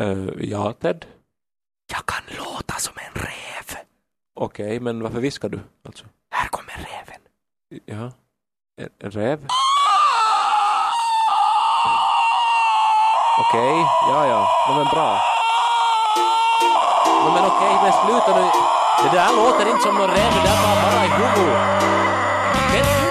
Uh, ja, Ted? Jag kan låta som en räv. Okej, men varför viskar du? Alltså? Här kommer räven. Ja. En, en räv? Okej, ja, ja. No, men bra. No, men okej, men sluta nu. Det där låter inte som någon räv, det där var bara i huvudet.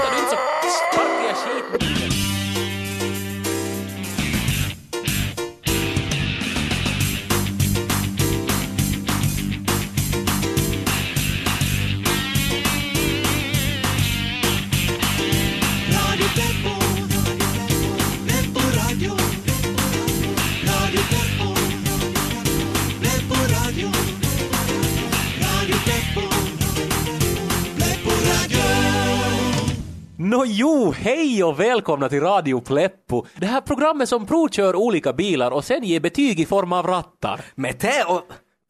Nå jo, hej och välkomna till Radio Pleppo. Det här programmet som provkör olika bilar och sen ger betyg i form av rattar. Med te och...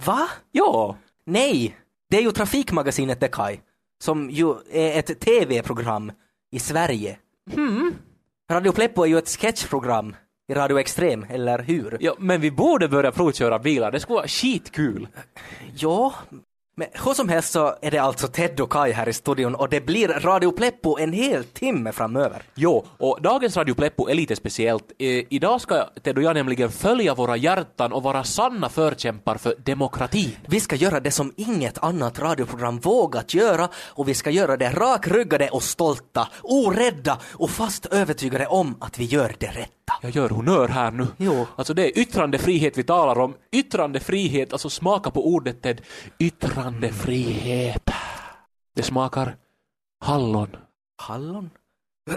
Va? Ja, Nej, det är ju Trafikmagasinet det Kai, som ju är ett tv-program i Sverige. Radio Pleppo är ju ett sketchprogram i Radio Extrem, eller hur? ja, men vi borde börja provköra bilar. Det skulle vara skitkul. Ja, men hur som helst så är det alltså Ted och Kai här i studion och det blir Radio Pleppo en hel timme framöver. Jo, och dagens Radio Pleppo är lite speciellt. Eh, idag ska Ted och jag nämligen följa våra hjärtan och vara sanna förkämpar för demokrati. Vi ska göra det som inget annat radioprogram vågat göra och vi ska göra det rakryggade och stolta, orädda och fast övertygade om att vi gör det rätta. Jag gör honör här nu. Jo. Alltså det är yttrandefrihet vi talar om. Yttrandefrihet, alltså smaka på ordet Ted. Yttrandefrihet. Det smakar hallon. Hallon?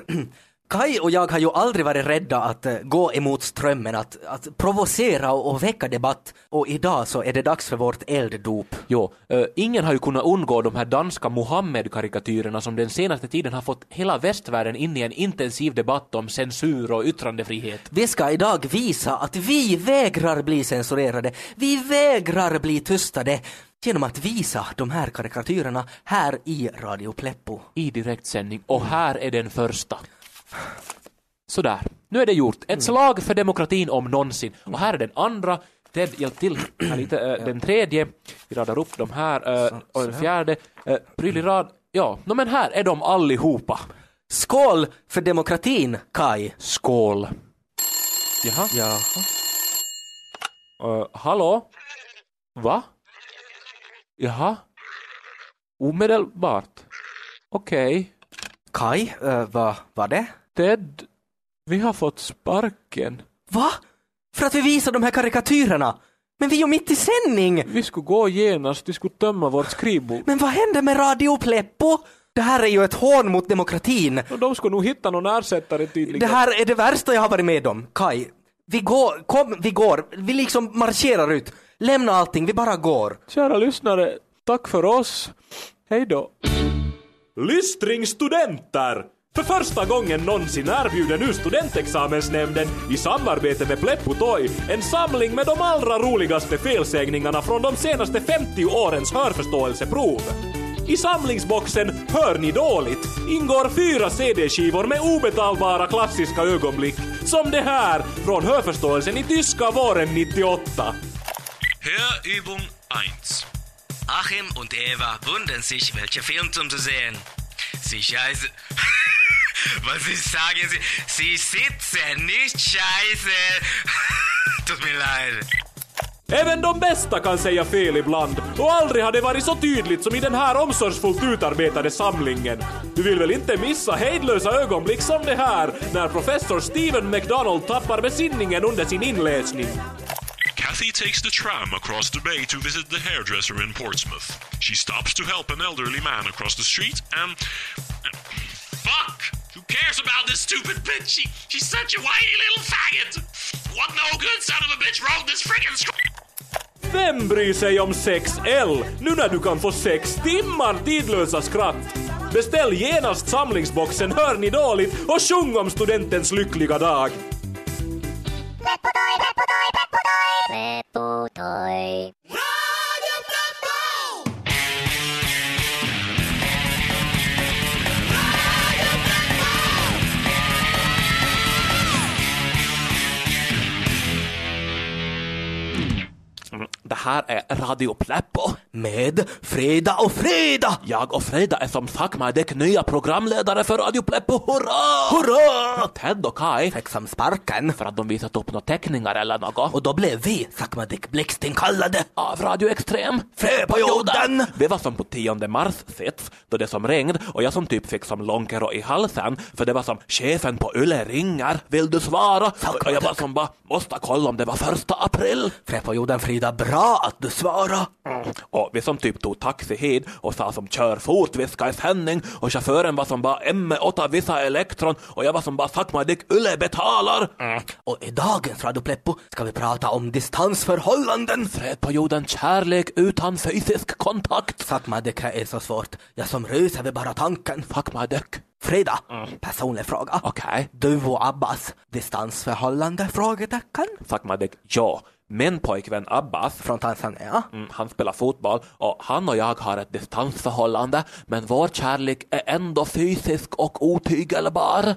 Kai och jag har ju aldrig varit rädda att eh, gå emot strömmen, att, att provocera och, och väcka debatt. Och idag så är det dags för vårt elddop. Jo, eh, ingen har ju kunnat undgå de här danska Mohammed-karikatyrerna som den senaste tiden har fått hela västvärlden in i en intensiv debatt om censur och yttrandefrihet. Vi ska idag visa att vi vägrar bli censurerade. Vi vägrar bli tystade genom att visa de här karikatyrerna här i Radio Pleppo. i direktsändning och här är den första. Sådär, nu är det gjort. Ett slag för demokratin om någonsin. Och här är den andra. Ted, hjälp till här lite. Eh, Den tredje, vi radar upp de här. eh, Och den fjärde, uh, prydlig rad. Ja, no, men här är de allihopa. Skål för demokratin, Kai! Skål. Jaha. Ja. Uh, hallå? Va? Jaha? Omedelbart? Okej. Kai, uh, vad var det? Ted, vi har fått sparken. Va? För att vi visar de här karikatyrerna? Men vi är ju mitt i sändning! Vi skulle gå genast, vi skulle tömma vårt skrivbord. Men vad händer med Radio Pleppo? Det här är ju ett hån mot demokratin. Och de skulle nog hitta någon ersättare tydligen. Det här är det värsta jag har varit med om, Kai. Vi går, kom, vi går, vi liksom marscherar ut. Lämna allting, vi bara går. Kära lyssnare, tack för oss. Hej då. Lystringstudenter! För första gången någonsin erbjuder nu Studentexamensnämnden i samarbete med Pleppo Toy en samling med de allra roligaste felsägningarna från de senaste 50 årens hörförståelseprov. I samlingsboxen Hör ni dåligt ingår fyra CD-skivor med obetalbara klassiska ögonblick som det här från hörförståelsen i tyska våren 98. Hörübung 1. Achim und Eva wundern sich, welche Film zum zu sehen. Sie scheiße. Was Sie sagen, Sie, Sie sitzen, nicht scheiße. Tut mir leid. Även de bästa kan säga fel ibland och aldrig har det varit så tydligt som i den här omsorgsfullt utarbetade samlingen. Du vill väl inte missa hejdlösa ögonblick som det här när professor Stephen McDonald tappar besinningen under sin inläsning. Kathy takes the tram across the bay to visit the hairdresser in Portsmouth. She stops to help an elderly man across the street and. Fuck! Who cares about this stupid bitch? She, she's such a whiny little faggot. What no good son of a bitch wrote this friggin' script? Vem bryr sig om 6L nu när du kan få sex timmar tidlösa skratt? Beställ genast samlingsboxen Hör ni dåligt och sjung om studentens lyckliga dag. Här är Radio Pleppo. Med Freda och Freda! Jag och Freda är som Sakmadek nya programledare för Radio Pleppo. Hurra! Hurra! Ted och Kai, Fick som sparken. för att de visat upp några teckningar eller något. Och då blev vi, Sakmadik Blixtinkallade. av Radio Extrem. Fröperioden! Vi var som på 10 mars sits, då det som ringde och jag som typ fick som långkero i halsen, för det var som chefen på Yle ringer, vill du svara? Och jag var som bara, måste kolla om det var första april. Fröperioden Frida, bra att du svarade. Och vi som typ tog taxi hit och sa som kör fort, vi ska i sändning och chauffören var som bara emme åtta vissa elektron och jag var som bara fuck my dick, Yle betalar. Och i dagens Radio Pleppo ska vi prata om distansförhållanden. Fred på jorden, kärlek utan fysisk kontakt. Sakmadik är så svårt. Jag som ryser vid bara tanken. Fuck my dick. Frida, personlig fråga. Okej. Du och Abbas, distansförhållande? Frågetecken. Fuck my dick, ja. Min pojkvän Abbas Från Tanzania. Mm, han spelar fotboll och han och jag har ett distansförhållande men vår kärlek är ändå fysisk och otygelbar.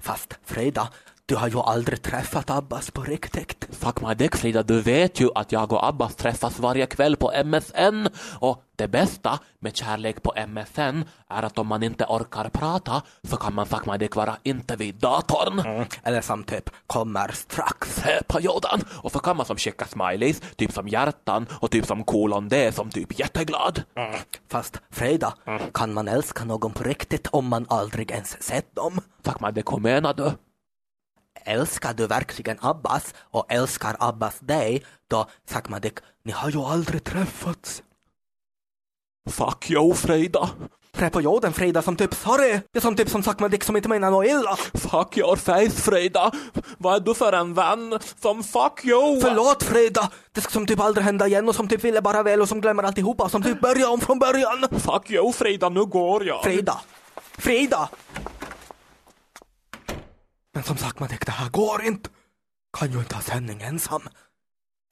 Fast Frida, du har ju aldrig träffat Abbas på riktigt. Fuck my dick Frida, du vet ju att jag och Abbas träffas varje kväll på MSN och det bästa med kärlek på MSN är att om man inte orkar prata så kan man fuck my dick vara inte vid datorn. Eller som typ kommer strax. Perioden. Och så kan man som skicka smileys, typ som hjärtan och typ som kolon D som typ jätteglad. Fast Frida, kan man älska någon på riktigt om man aldrig ens sett dem? Fuck my dick, vad menar du? Älskar du verkligen Abbas och älskar Abbas dig, då Sakmadik, ni har ju aldrig träffats. Fuck you Frida. Trä på jorden Frida som typ sorry, det är som typ som Sakmadik som inte menar något illa. Fuck your face Frida. Vad är du för en vän? Som fuck you. Förlåt Frida, det ska som typ aldrig hända igen och som typ ville bara väl och som glömmer alltihopa och som typ börjar om från början. Fuck you Frida, nu går jag. Frida, Frida! Men som Sakmadik, det här går inte. Kan ju inte ha sändning ensam.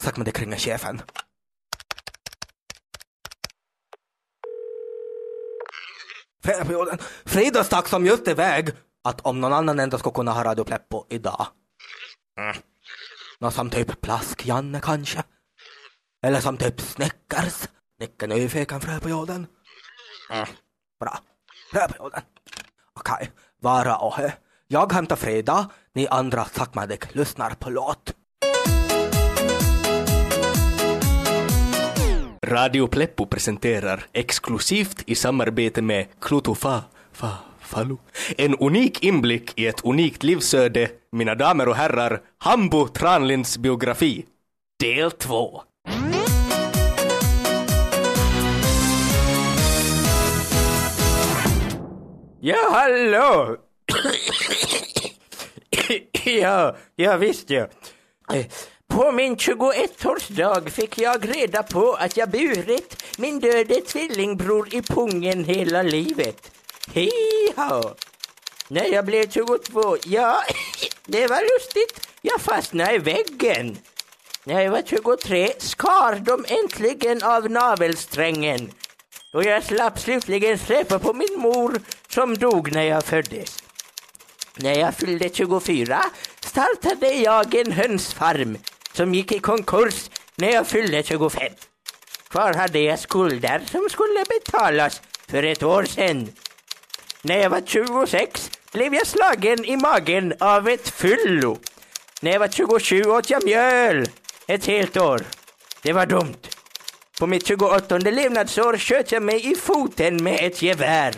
Sakmadik ringer chefen. Fredagsperioden. Frida stack som just iväg att om någon annan ändå ska kunna ha Radio Pleppo idag. Mm. Någon som typ Plask-Janne kanske? Eller som typ Snickers? Nicke nyfiken Fröperioden. Mm. Bra. Fröperioden. Okej, vara och hö. Jag hämtar Frida, ni andra Sakmadik lyssnar på låt. Radio Pleppo presenterar exklusivt i samarbete med Klutofa, fa, Falu. En unik inblick i ett unikt livsöde, mina damer och herrar, Hambo Tranlinds biografi. Del 2. Ja, hallå! Ja, ja visst ja. Eh, på min 21-årsdag fick jag reda på att jag burit min döde tvillingbror i pungen hela livet. Hiha! När jag blev 22, ja, det var lustigt. Jag fastnade i väggen. När jag var 23 skar de äntligen av navelsträngen. Och jag slapp slutligen släppa på min mor som dog när jag föddes. När jag fyllde 24 startade jag en hönsfarm som gick i konkurs när jag fyllde 25. Kvar hade jag skulder som skulle betalas för ett år sedan. När jag var 26 blev jag slagen i magen av ett fyllo. När jag var 27 åt jag mjöl ett helt år. Det var dumt. På mitt 28 levnadsår sköt jag mig i foten med ett gevär.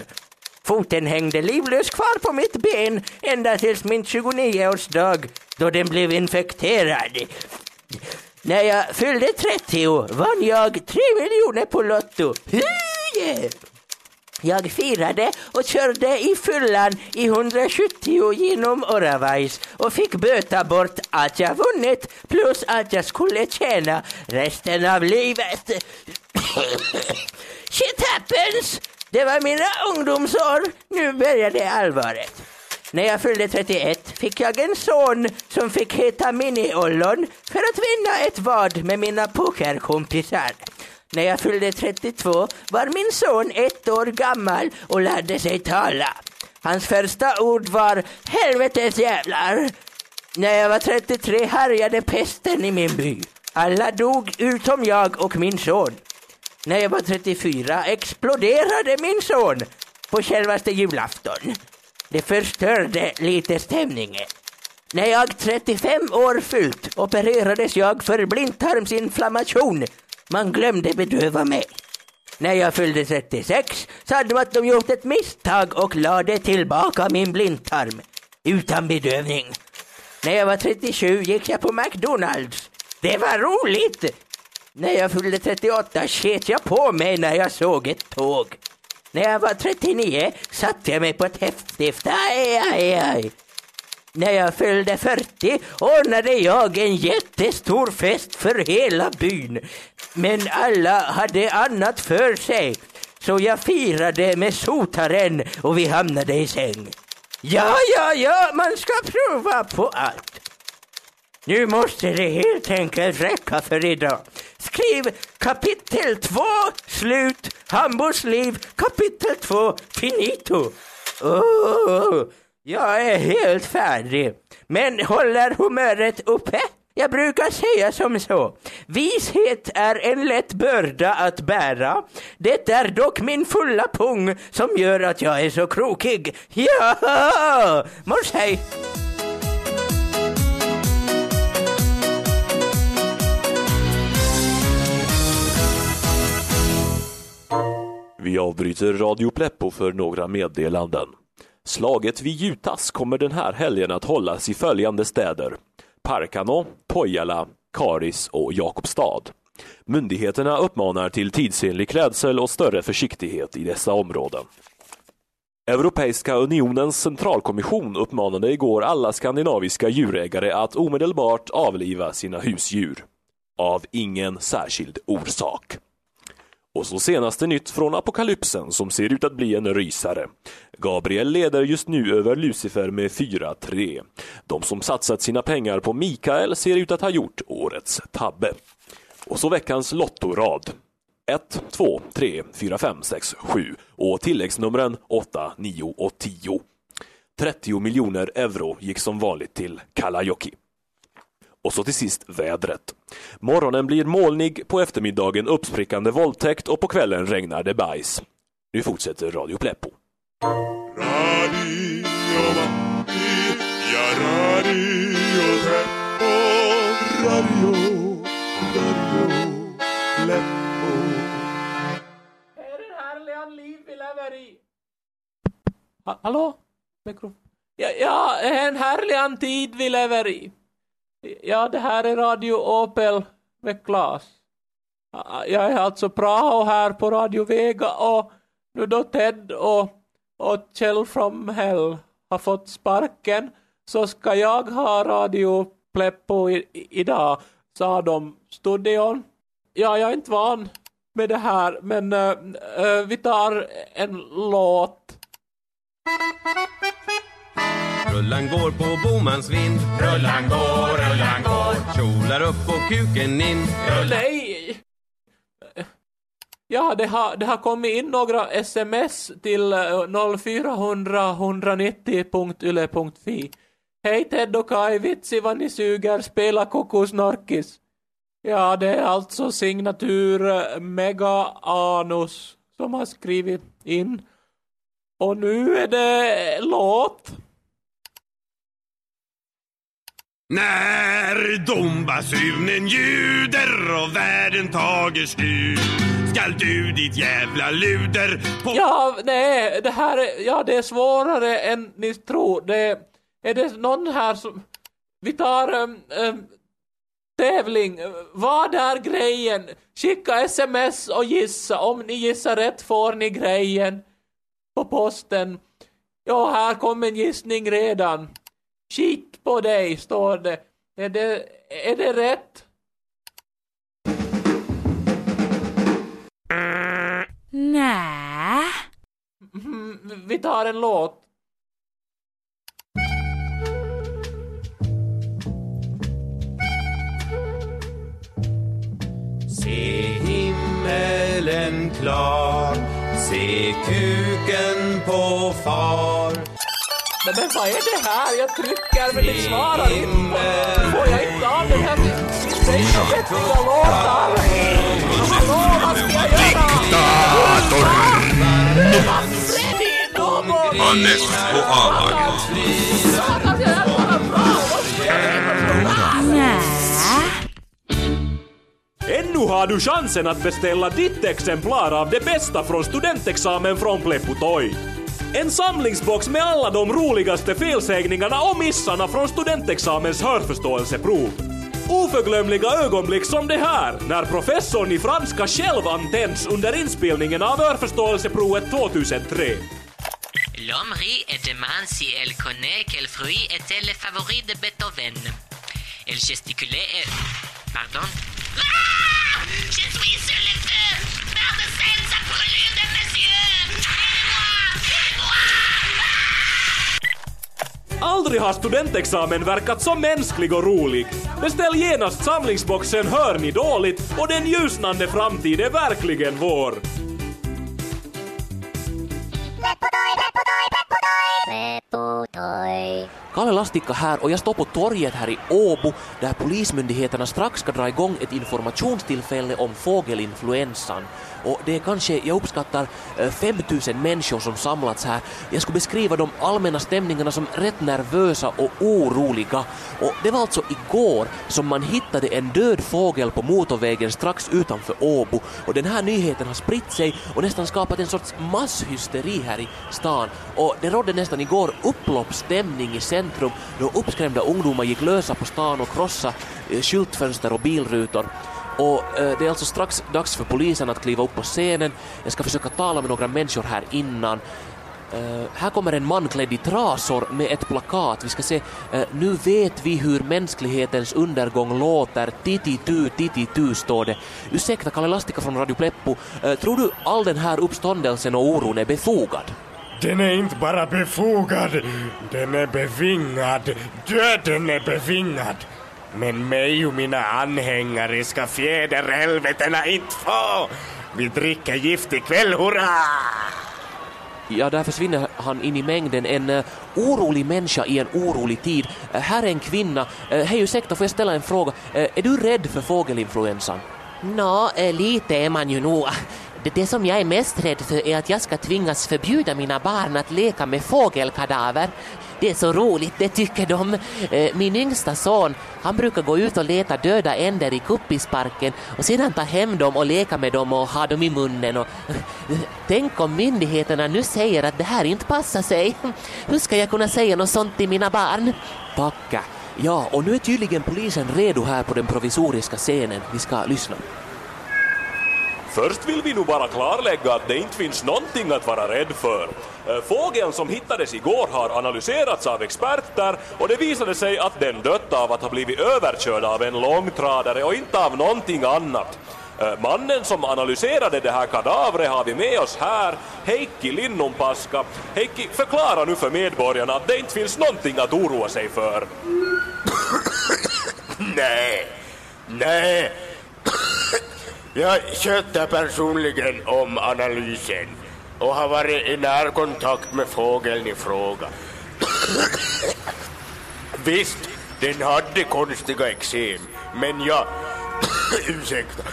Foten hängde livlös kvar på mitt ben ända tills min 29-årsdag då den blev infekterad. När jag fyllde 30 vann jag 3 miljoner på Lotto. Jag firade och körde i fyllan i 170 genom Oravais och fick böta bort att jag vunnit plus att jag skulle tjäna resten av livet. Shit happens! Det var mina ungdomsår, nu började allvaret. När jag fyllde 31 fick jag en son som fick heta Mini-Ollon för att vinna ett vad med mina pokerkompisar. När jag fyllde 32 var min son ett år gammal och lärde sig tala. Hans första ord var helvetes jävlar. När jag var 33 härjade pesten i min by. Alla dog utom jag och min son. När jag var 34 exploderade min son på självaste julafton. Det förstörde lite stämningen. När jag 35 år fyllt opererades jag för blindtarmsinflammation. Man glömde bedöva mig. När jag fyllde 36 sa de att de gjort ett misstag och lade tillbaka min blindtarm. Utan bedövning. När jag var 37 gick jag på McDonalds. Det var roligt! När jag fyllde 38 sket jag på mig när jag såg ett tåg. När jag var 39 satte jag mig på ett häftstift. Aj, aj, aj. När jag fyllde 40 ordnade jag en jättestor fest för hela byn. Men alla hade annat för sig. Så jag firade med sotaren och vi hamnade i säng. Ja, ja, ja, man ska prova på allt. Nu måste det helt enkelt räcka för idag. Skriv kapitel 2, slut, Hambos liv, kapitel 2, finito. Oh, jag är helt färdig. Men håller humöret uppe? Jag brukar säga som så. Vishet är en lätt börda att bära. Det är dock min fulla pung som gör att jag är så krokig. Ja! Mors hej! Vi avbryter Radio Pleppo för några meddelanden. Slaget vid Jutas kommer den här helgen att hållas i följande städer. Parkano, Pojala, Karis och Jakobstad. Myndigheterna uppmanar till tidsenlig klädsel och större försiktighet i dessa områden. Europeiska unionens centralkommission uppmanade igår alla skandinaviska djurägare att omedelbart avliva sina husdjur. Av ingen särskild orsak. Och så senaste nytt från apokalypsen som ser ut att bli en rysare. Gabriel leder just nu över Lucifer med 4-3. De som satsat sina pengar på Mikael ser ut att ha gjort årets tabbe. Och så veckans lottorad. 1, 2, 3, 4, 5, 6, 7 och tilläggsnumren 8, 9 och 10. 30 miljoner euro gick som vanligt till Kalajoki. Och så till sist vädret. Morgonen blir molnig, på eftermiddagen uppsprickande våldtäkt och på kvällen regnar det bajs. Nu fortsätter Radio Pleppo. Radio Matti ja Radio Pleppo, Radio, Radio Pleppo. Är det härliga liv vi lever i? Ha, hallå? Mikro? Ja, ja, en härlig tid vi lever i. Ja, det här är Radio Opel med Klas. Jag är alltså Praho här på Radio Vega och nu då Ted och, och Kjell from Hell har fått sparken så ska jag ha Radio Pleppo i, i, idag, sa de studion. Ja, jag är inte van med det här, men eh, eh vi tar en låt. Rullan går på Bomans vind Rullan går, rullan går Kjolar upp och kuken in Nej! Ja, det har, det har kommit in några sms till eh, 0400 190.yle.fi. Hej Ted och Kai, vitsi vad ni suger, spela kokosnorkis. Ja, det är alltså signatur eh, Mega Anus som har skrivit in. Och nu är det låt. När dombasunen ljuder och världen tager slut Skall du ditt jävla luder på Ja, nej, det här är, ja, det är svårare än ni tror. Det, är det någon här som... Vi tar um, um, tävling. Vad är grejen? Skicka sms och gissa. Om ni gissar rätt får ni grejen på posten. Ja, här kom en gissning redan. Skit på dig, står det. Är det, är det rätt? Nej. Mm, vi tar en låt. Se himmelen klar Se kuken på far men, men vad är det här? Jag trycker men det svarar inte. Får jag inte av den här vettiga låten? Hallå, vad ska jag Hannes och A-laget. Nä. Ännu har du chansen att beställa ditt exemplar av det bästa från studentexamen från Pleppo Toy. En samlingsbox med alla de roligaste felsägningarna och missarna från studentexamens hörförståelseprov. Oförglömliga ögonblick som det här, när professorn i franska själv antänds under inspelningen av hörförståelseprovet 2003. L'homme rit et demande si elle connaît quel fruit était le favori de Beethoven. Elle gesticulait et... Pardon Ah Je suis Aldrig har studentexamen verkat så mänsklig och rolig. Beställ genast samlingsboxen Hör ni dåligt och den ljusnande framtid är verkligen vår. Pleppotoy. Kalle Lastikka här och jag står på torget här i Åbo där polismyndigheterna strax ska dra igång ett informationstillfälle om fågelinfluensan. Och det är kanske, jag uppskattar, eh, 5000 människor som samlats här. Jag skulle beskriva de allmänna stämningarna som rätt nervösa och oroliga. Och det var alltså igår som man hittade en död fågel på motorvägen strax utanför Åbo. Och den här nyheten har spritt sig och nästan skapat en sorts masshysteri här i stan. Och det rådde nästan igår upploppsstämning i centrum då uppskrämda ungdomar gick lösa på stan och krossade eh, skyltfönster och bilrutor. Och eh, det är alltså strax dags för polisen att kliva upp på scenen. Jag ska försöka tala med några människor här innan. Eh, här kommer en man klädd i trasor med ett plakat. Vi ska se, eh, nu vet vi hur mänsklighetens undergång låter. Tititu, tititu står det. Ursäkta, Kalle Lastika från Radio Pleppo. Eh, tror du all den här uppståndelsen och oron är befogad? Den är inte bara befogad, den är bevingad. Döden är bevingad. Men mig och mina anhängare ska fjäderhelvetena inte få. Vi dricker gift ikväll, hurra! Ja, där försvinner han in i mängden. En uh, orolig människa i en orolig tid. Eh, här är en kvinna. Uh, Hej, ursäkta, får jag ställa en fråga? Uh, är du rädd för fågelinfluensan? Nå, eh, lite är man ju nog. Det, det som jag är mest rädd för är att jag ska tvingas förbjuda mina barn att leka med fågelkadaver. Det är så roligt, det tycker de. Eh, min yngsta son, han brukar gå ut och leta döda änder i kuppisparken och sedan ta hem dem och leka med dem och ha dem i munnen. Och... Eh, tänk om myndigheterna nu säger att det här inte passar sig. Hur ska jag kunna säga något sånt till mina barn? Packa. Ja, och nu är tydligen polisen redo här på den provisoriska scenen. Vi ska lyssna. Först vill vi nog bara klarlägga att det inte finns någonting att vara rädd för. Eh, fågeln som hittades igår har analyserats av experter och det visade sig att den dött av att ha blivit överkörd av en långtradare och inte av någonting annat. Eh, mannen som analyserade det här kadavret har vi med oss här, Heikki Linnunpaska. Heikki, förklara nu för medborgarna att det inte finns någonting att oroa sig för. Nej, nej. Jag sköter personligen om analysen och har varit i närkontakt med fågeln i fråga. Visst, den hade konstiga eksem, men jag... Ursäkta.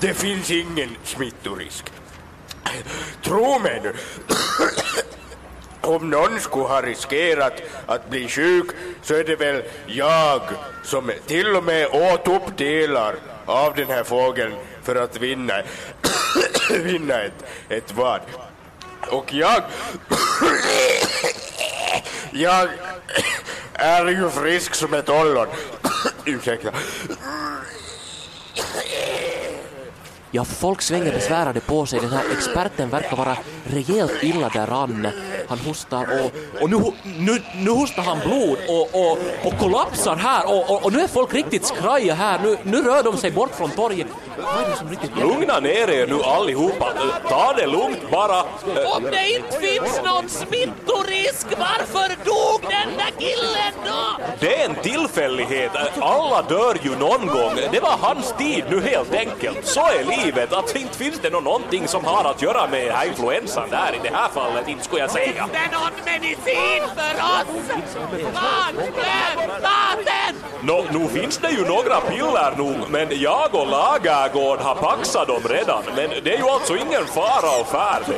Det finns ingen smittorisk. Tro mig nu. Om någon skulle ha riskerat att bli sjuk så är det väl jag som till och med åt upp delar av den här fågeln för att vinna, vinna ett, ett vad. Och jag... Jag är ju frisk som ett ollon. Ursäkta. Ja, folk svänger besvärade på sig. Den här experten verkar vara rejält illa däran. Han hostar och, och nu, nu, nu hostar han blod och, och, och kollapsar här och, och, och nu är folk riktigt skraja här. Nu, nu rör de sig bort från torget. Vad är det som riktigt Lugna ner er nu allihopa. Ta det lugnt bara. Om det inte finns någon smittorisk, varför dog den där killen då? Det är en tillfällighet. Alla dör ju någon gång. Det var hans tid nu helt enkelt. Så är livet. Att inte finns det nå någonting som har att göra med den här influensan där i det här fallet, inte skulle jag säga. Finns det någon medicin för oss? Ta den! Nå, nu finns det ju några piller nog, men jag och Lagergård har paxat dem redan. Men det är ju alltså ingen fara och färde.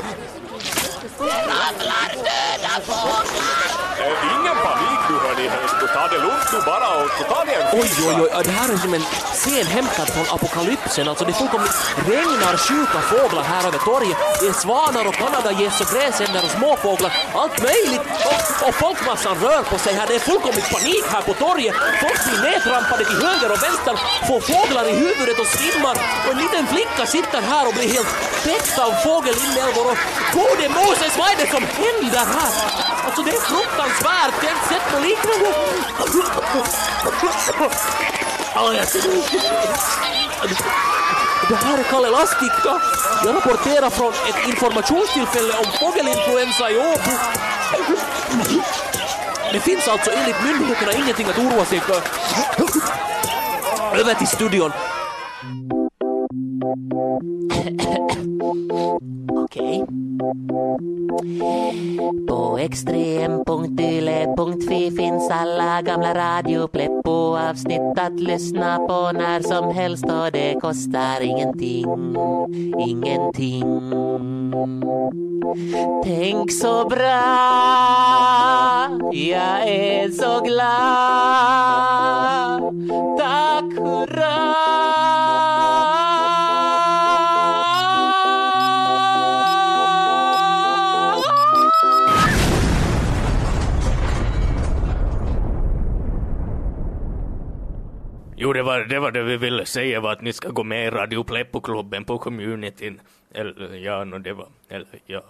Ramlar döda fåglar! Eh, ingen panik nu hörni, ta det lugnt nu bara och ta dig en Oj, oj, oj, det här är som en scen hämtad från apokalypsen. Alltså det fullkomligt regnar sjuka fåglar här över torget. Det är svanar och kanadagäss och gräsänder och småfåglar. Allt möjligt. Och, och folkmassan rör på sig här. Det är fullkomligt panik här på torget. Folk blir nedtrampade till höger och vänster, får fåglar i huvudet och svimmar. Och en liten flicka sitter här och blir helt täckt av fågelinälvor. Och gode Moses, vad är det som händer här? Alltså det är fruktansvärt. Jag har inte sett något liknande. Det här är Kalle Lastikka. Jag rapporterar från ett informationstillfälle om fågelinfluensa i Åbo. Det finns alltså enligt myndigheterna ingenting att oroa sig för. Över till studion. Okej. På extrem.yle.fi finns alla gamla Radio Pleppo-avsnitt att lyssna på när som helst och det kostar ingenting. Ingenting. Tänk så bra, jag är så glad. Tack hurra! Jo, det var, det var det vi ville säga var att ni ska gå med i Radio Pleppo-klubben på communityn. Eller ja, no, det var, eller ja.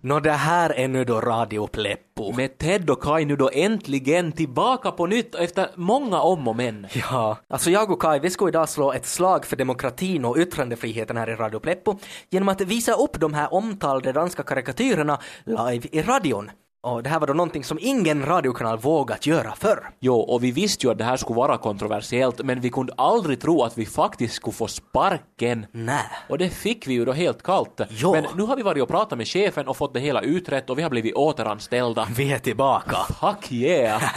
Nå, det här är nu då Radio Pleppo. Med Ted och Kai nu då äntligen tillbaka på nytt efter många om och men. Ja, alltså jag och Kai, vi ska idag slå ett slag för demokratin och yttrandefriheten här i Radio Pleppo genom att visa upp de här omtalade danska karikatyrerna live i radion. Och det här var då någonting som ingen radiokanal vågat göra förr. Jo, och vi visste ju att det här skulle vara kontroversiellt, men vi kunde aldrig tro att vi faktiskt skulle få sparken. Nej. Och det fick vi ju då helt kallt. Jo. Men nu har vi varit och pratat med chefen och fått det hela utrett och vi har blivit återanställda. Vi är tillbaka. Fuck yeah!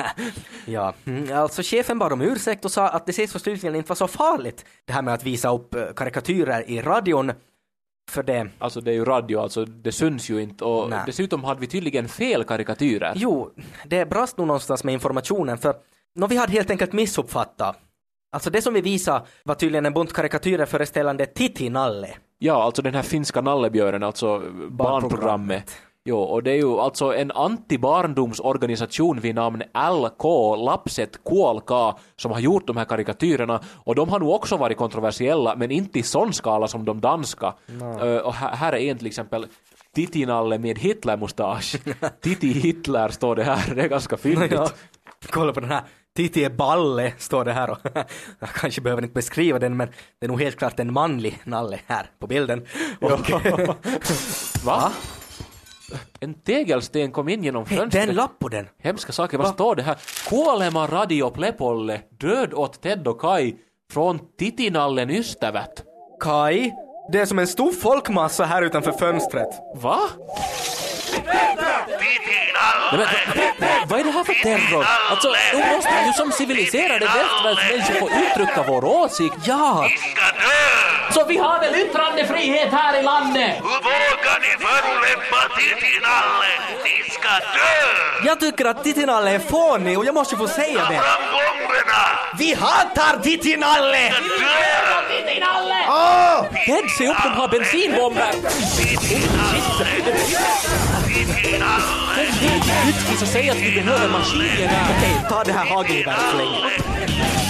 Ja, mm, alltså chefen bad om ursäkt och sa att det ses slutligen inte var så farligt det här med att visa upp eh, karikatyrer i radion. För det, Alltså det är ju radio, alltså det syns ju inte och Nej. dessutom hade vi tydligen fel karikatyrer. jo, det brast nog någonstans med informationen för nå, vi hade helt enkelt missuppfattat. Alltså det som vi visade var tydligen en bunt karikatyrer föreställande Titti Nalle. Ja, alltså den här finska nallebjörnen, alltså barnprogrammet. Jo, och det är ju alltså en antibarndomsorganisation vid namn LK, Lapset KLK, som har gjort de här karikatyrerna och de har nog också varit kontroversiella, men inte i sån skala som de danska. Ö, och här, är en till exempel Titinalle med Hitlermustasch. Titti Hitler står det här, det är ganska fyndigt. Ja, kolla på den här. Titti är balle, står det här. Och jag kanske behöver inte beskriva den, men det är nog helt klart en manlig nalle här på bilden. Och, Va? En tegelsten kom in genom fönstret. en lapp på den. Hemska saker, vad står det här? Kuolema radio Plepolle, död åt Ted och Kai, från Titinallen ystävät. Kai, det är som en stor folkmassa här utanför fönstret. Va? Nej, men, vad är det här för terror? Alltså, nu måste vi ju som civiliserade västvärldsmänniskor få uttrycka vår åsikt. Ja! Så vi har väl yttrandefrihet här i landet? Hur vågar ni förolämpa Tittinalle? Ni ska dö! Jag tycker att Tittinalle är fånig och jag måste få säga det. Fram gångerna! Vi hatar Tittinalle! Åh! Ted, se upp, de har bensinbomber! Ytskis och säg att vi behöver maskingevär. Okej, ta det här hagelgeväret så länge.